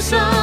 Sao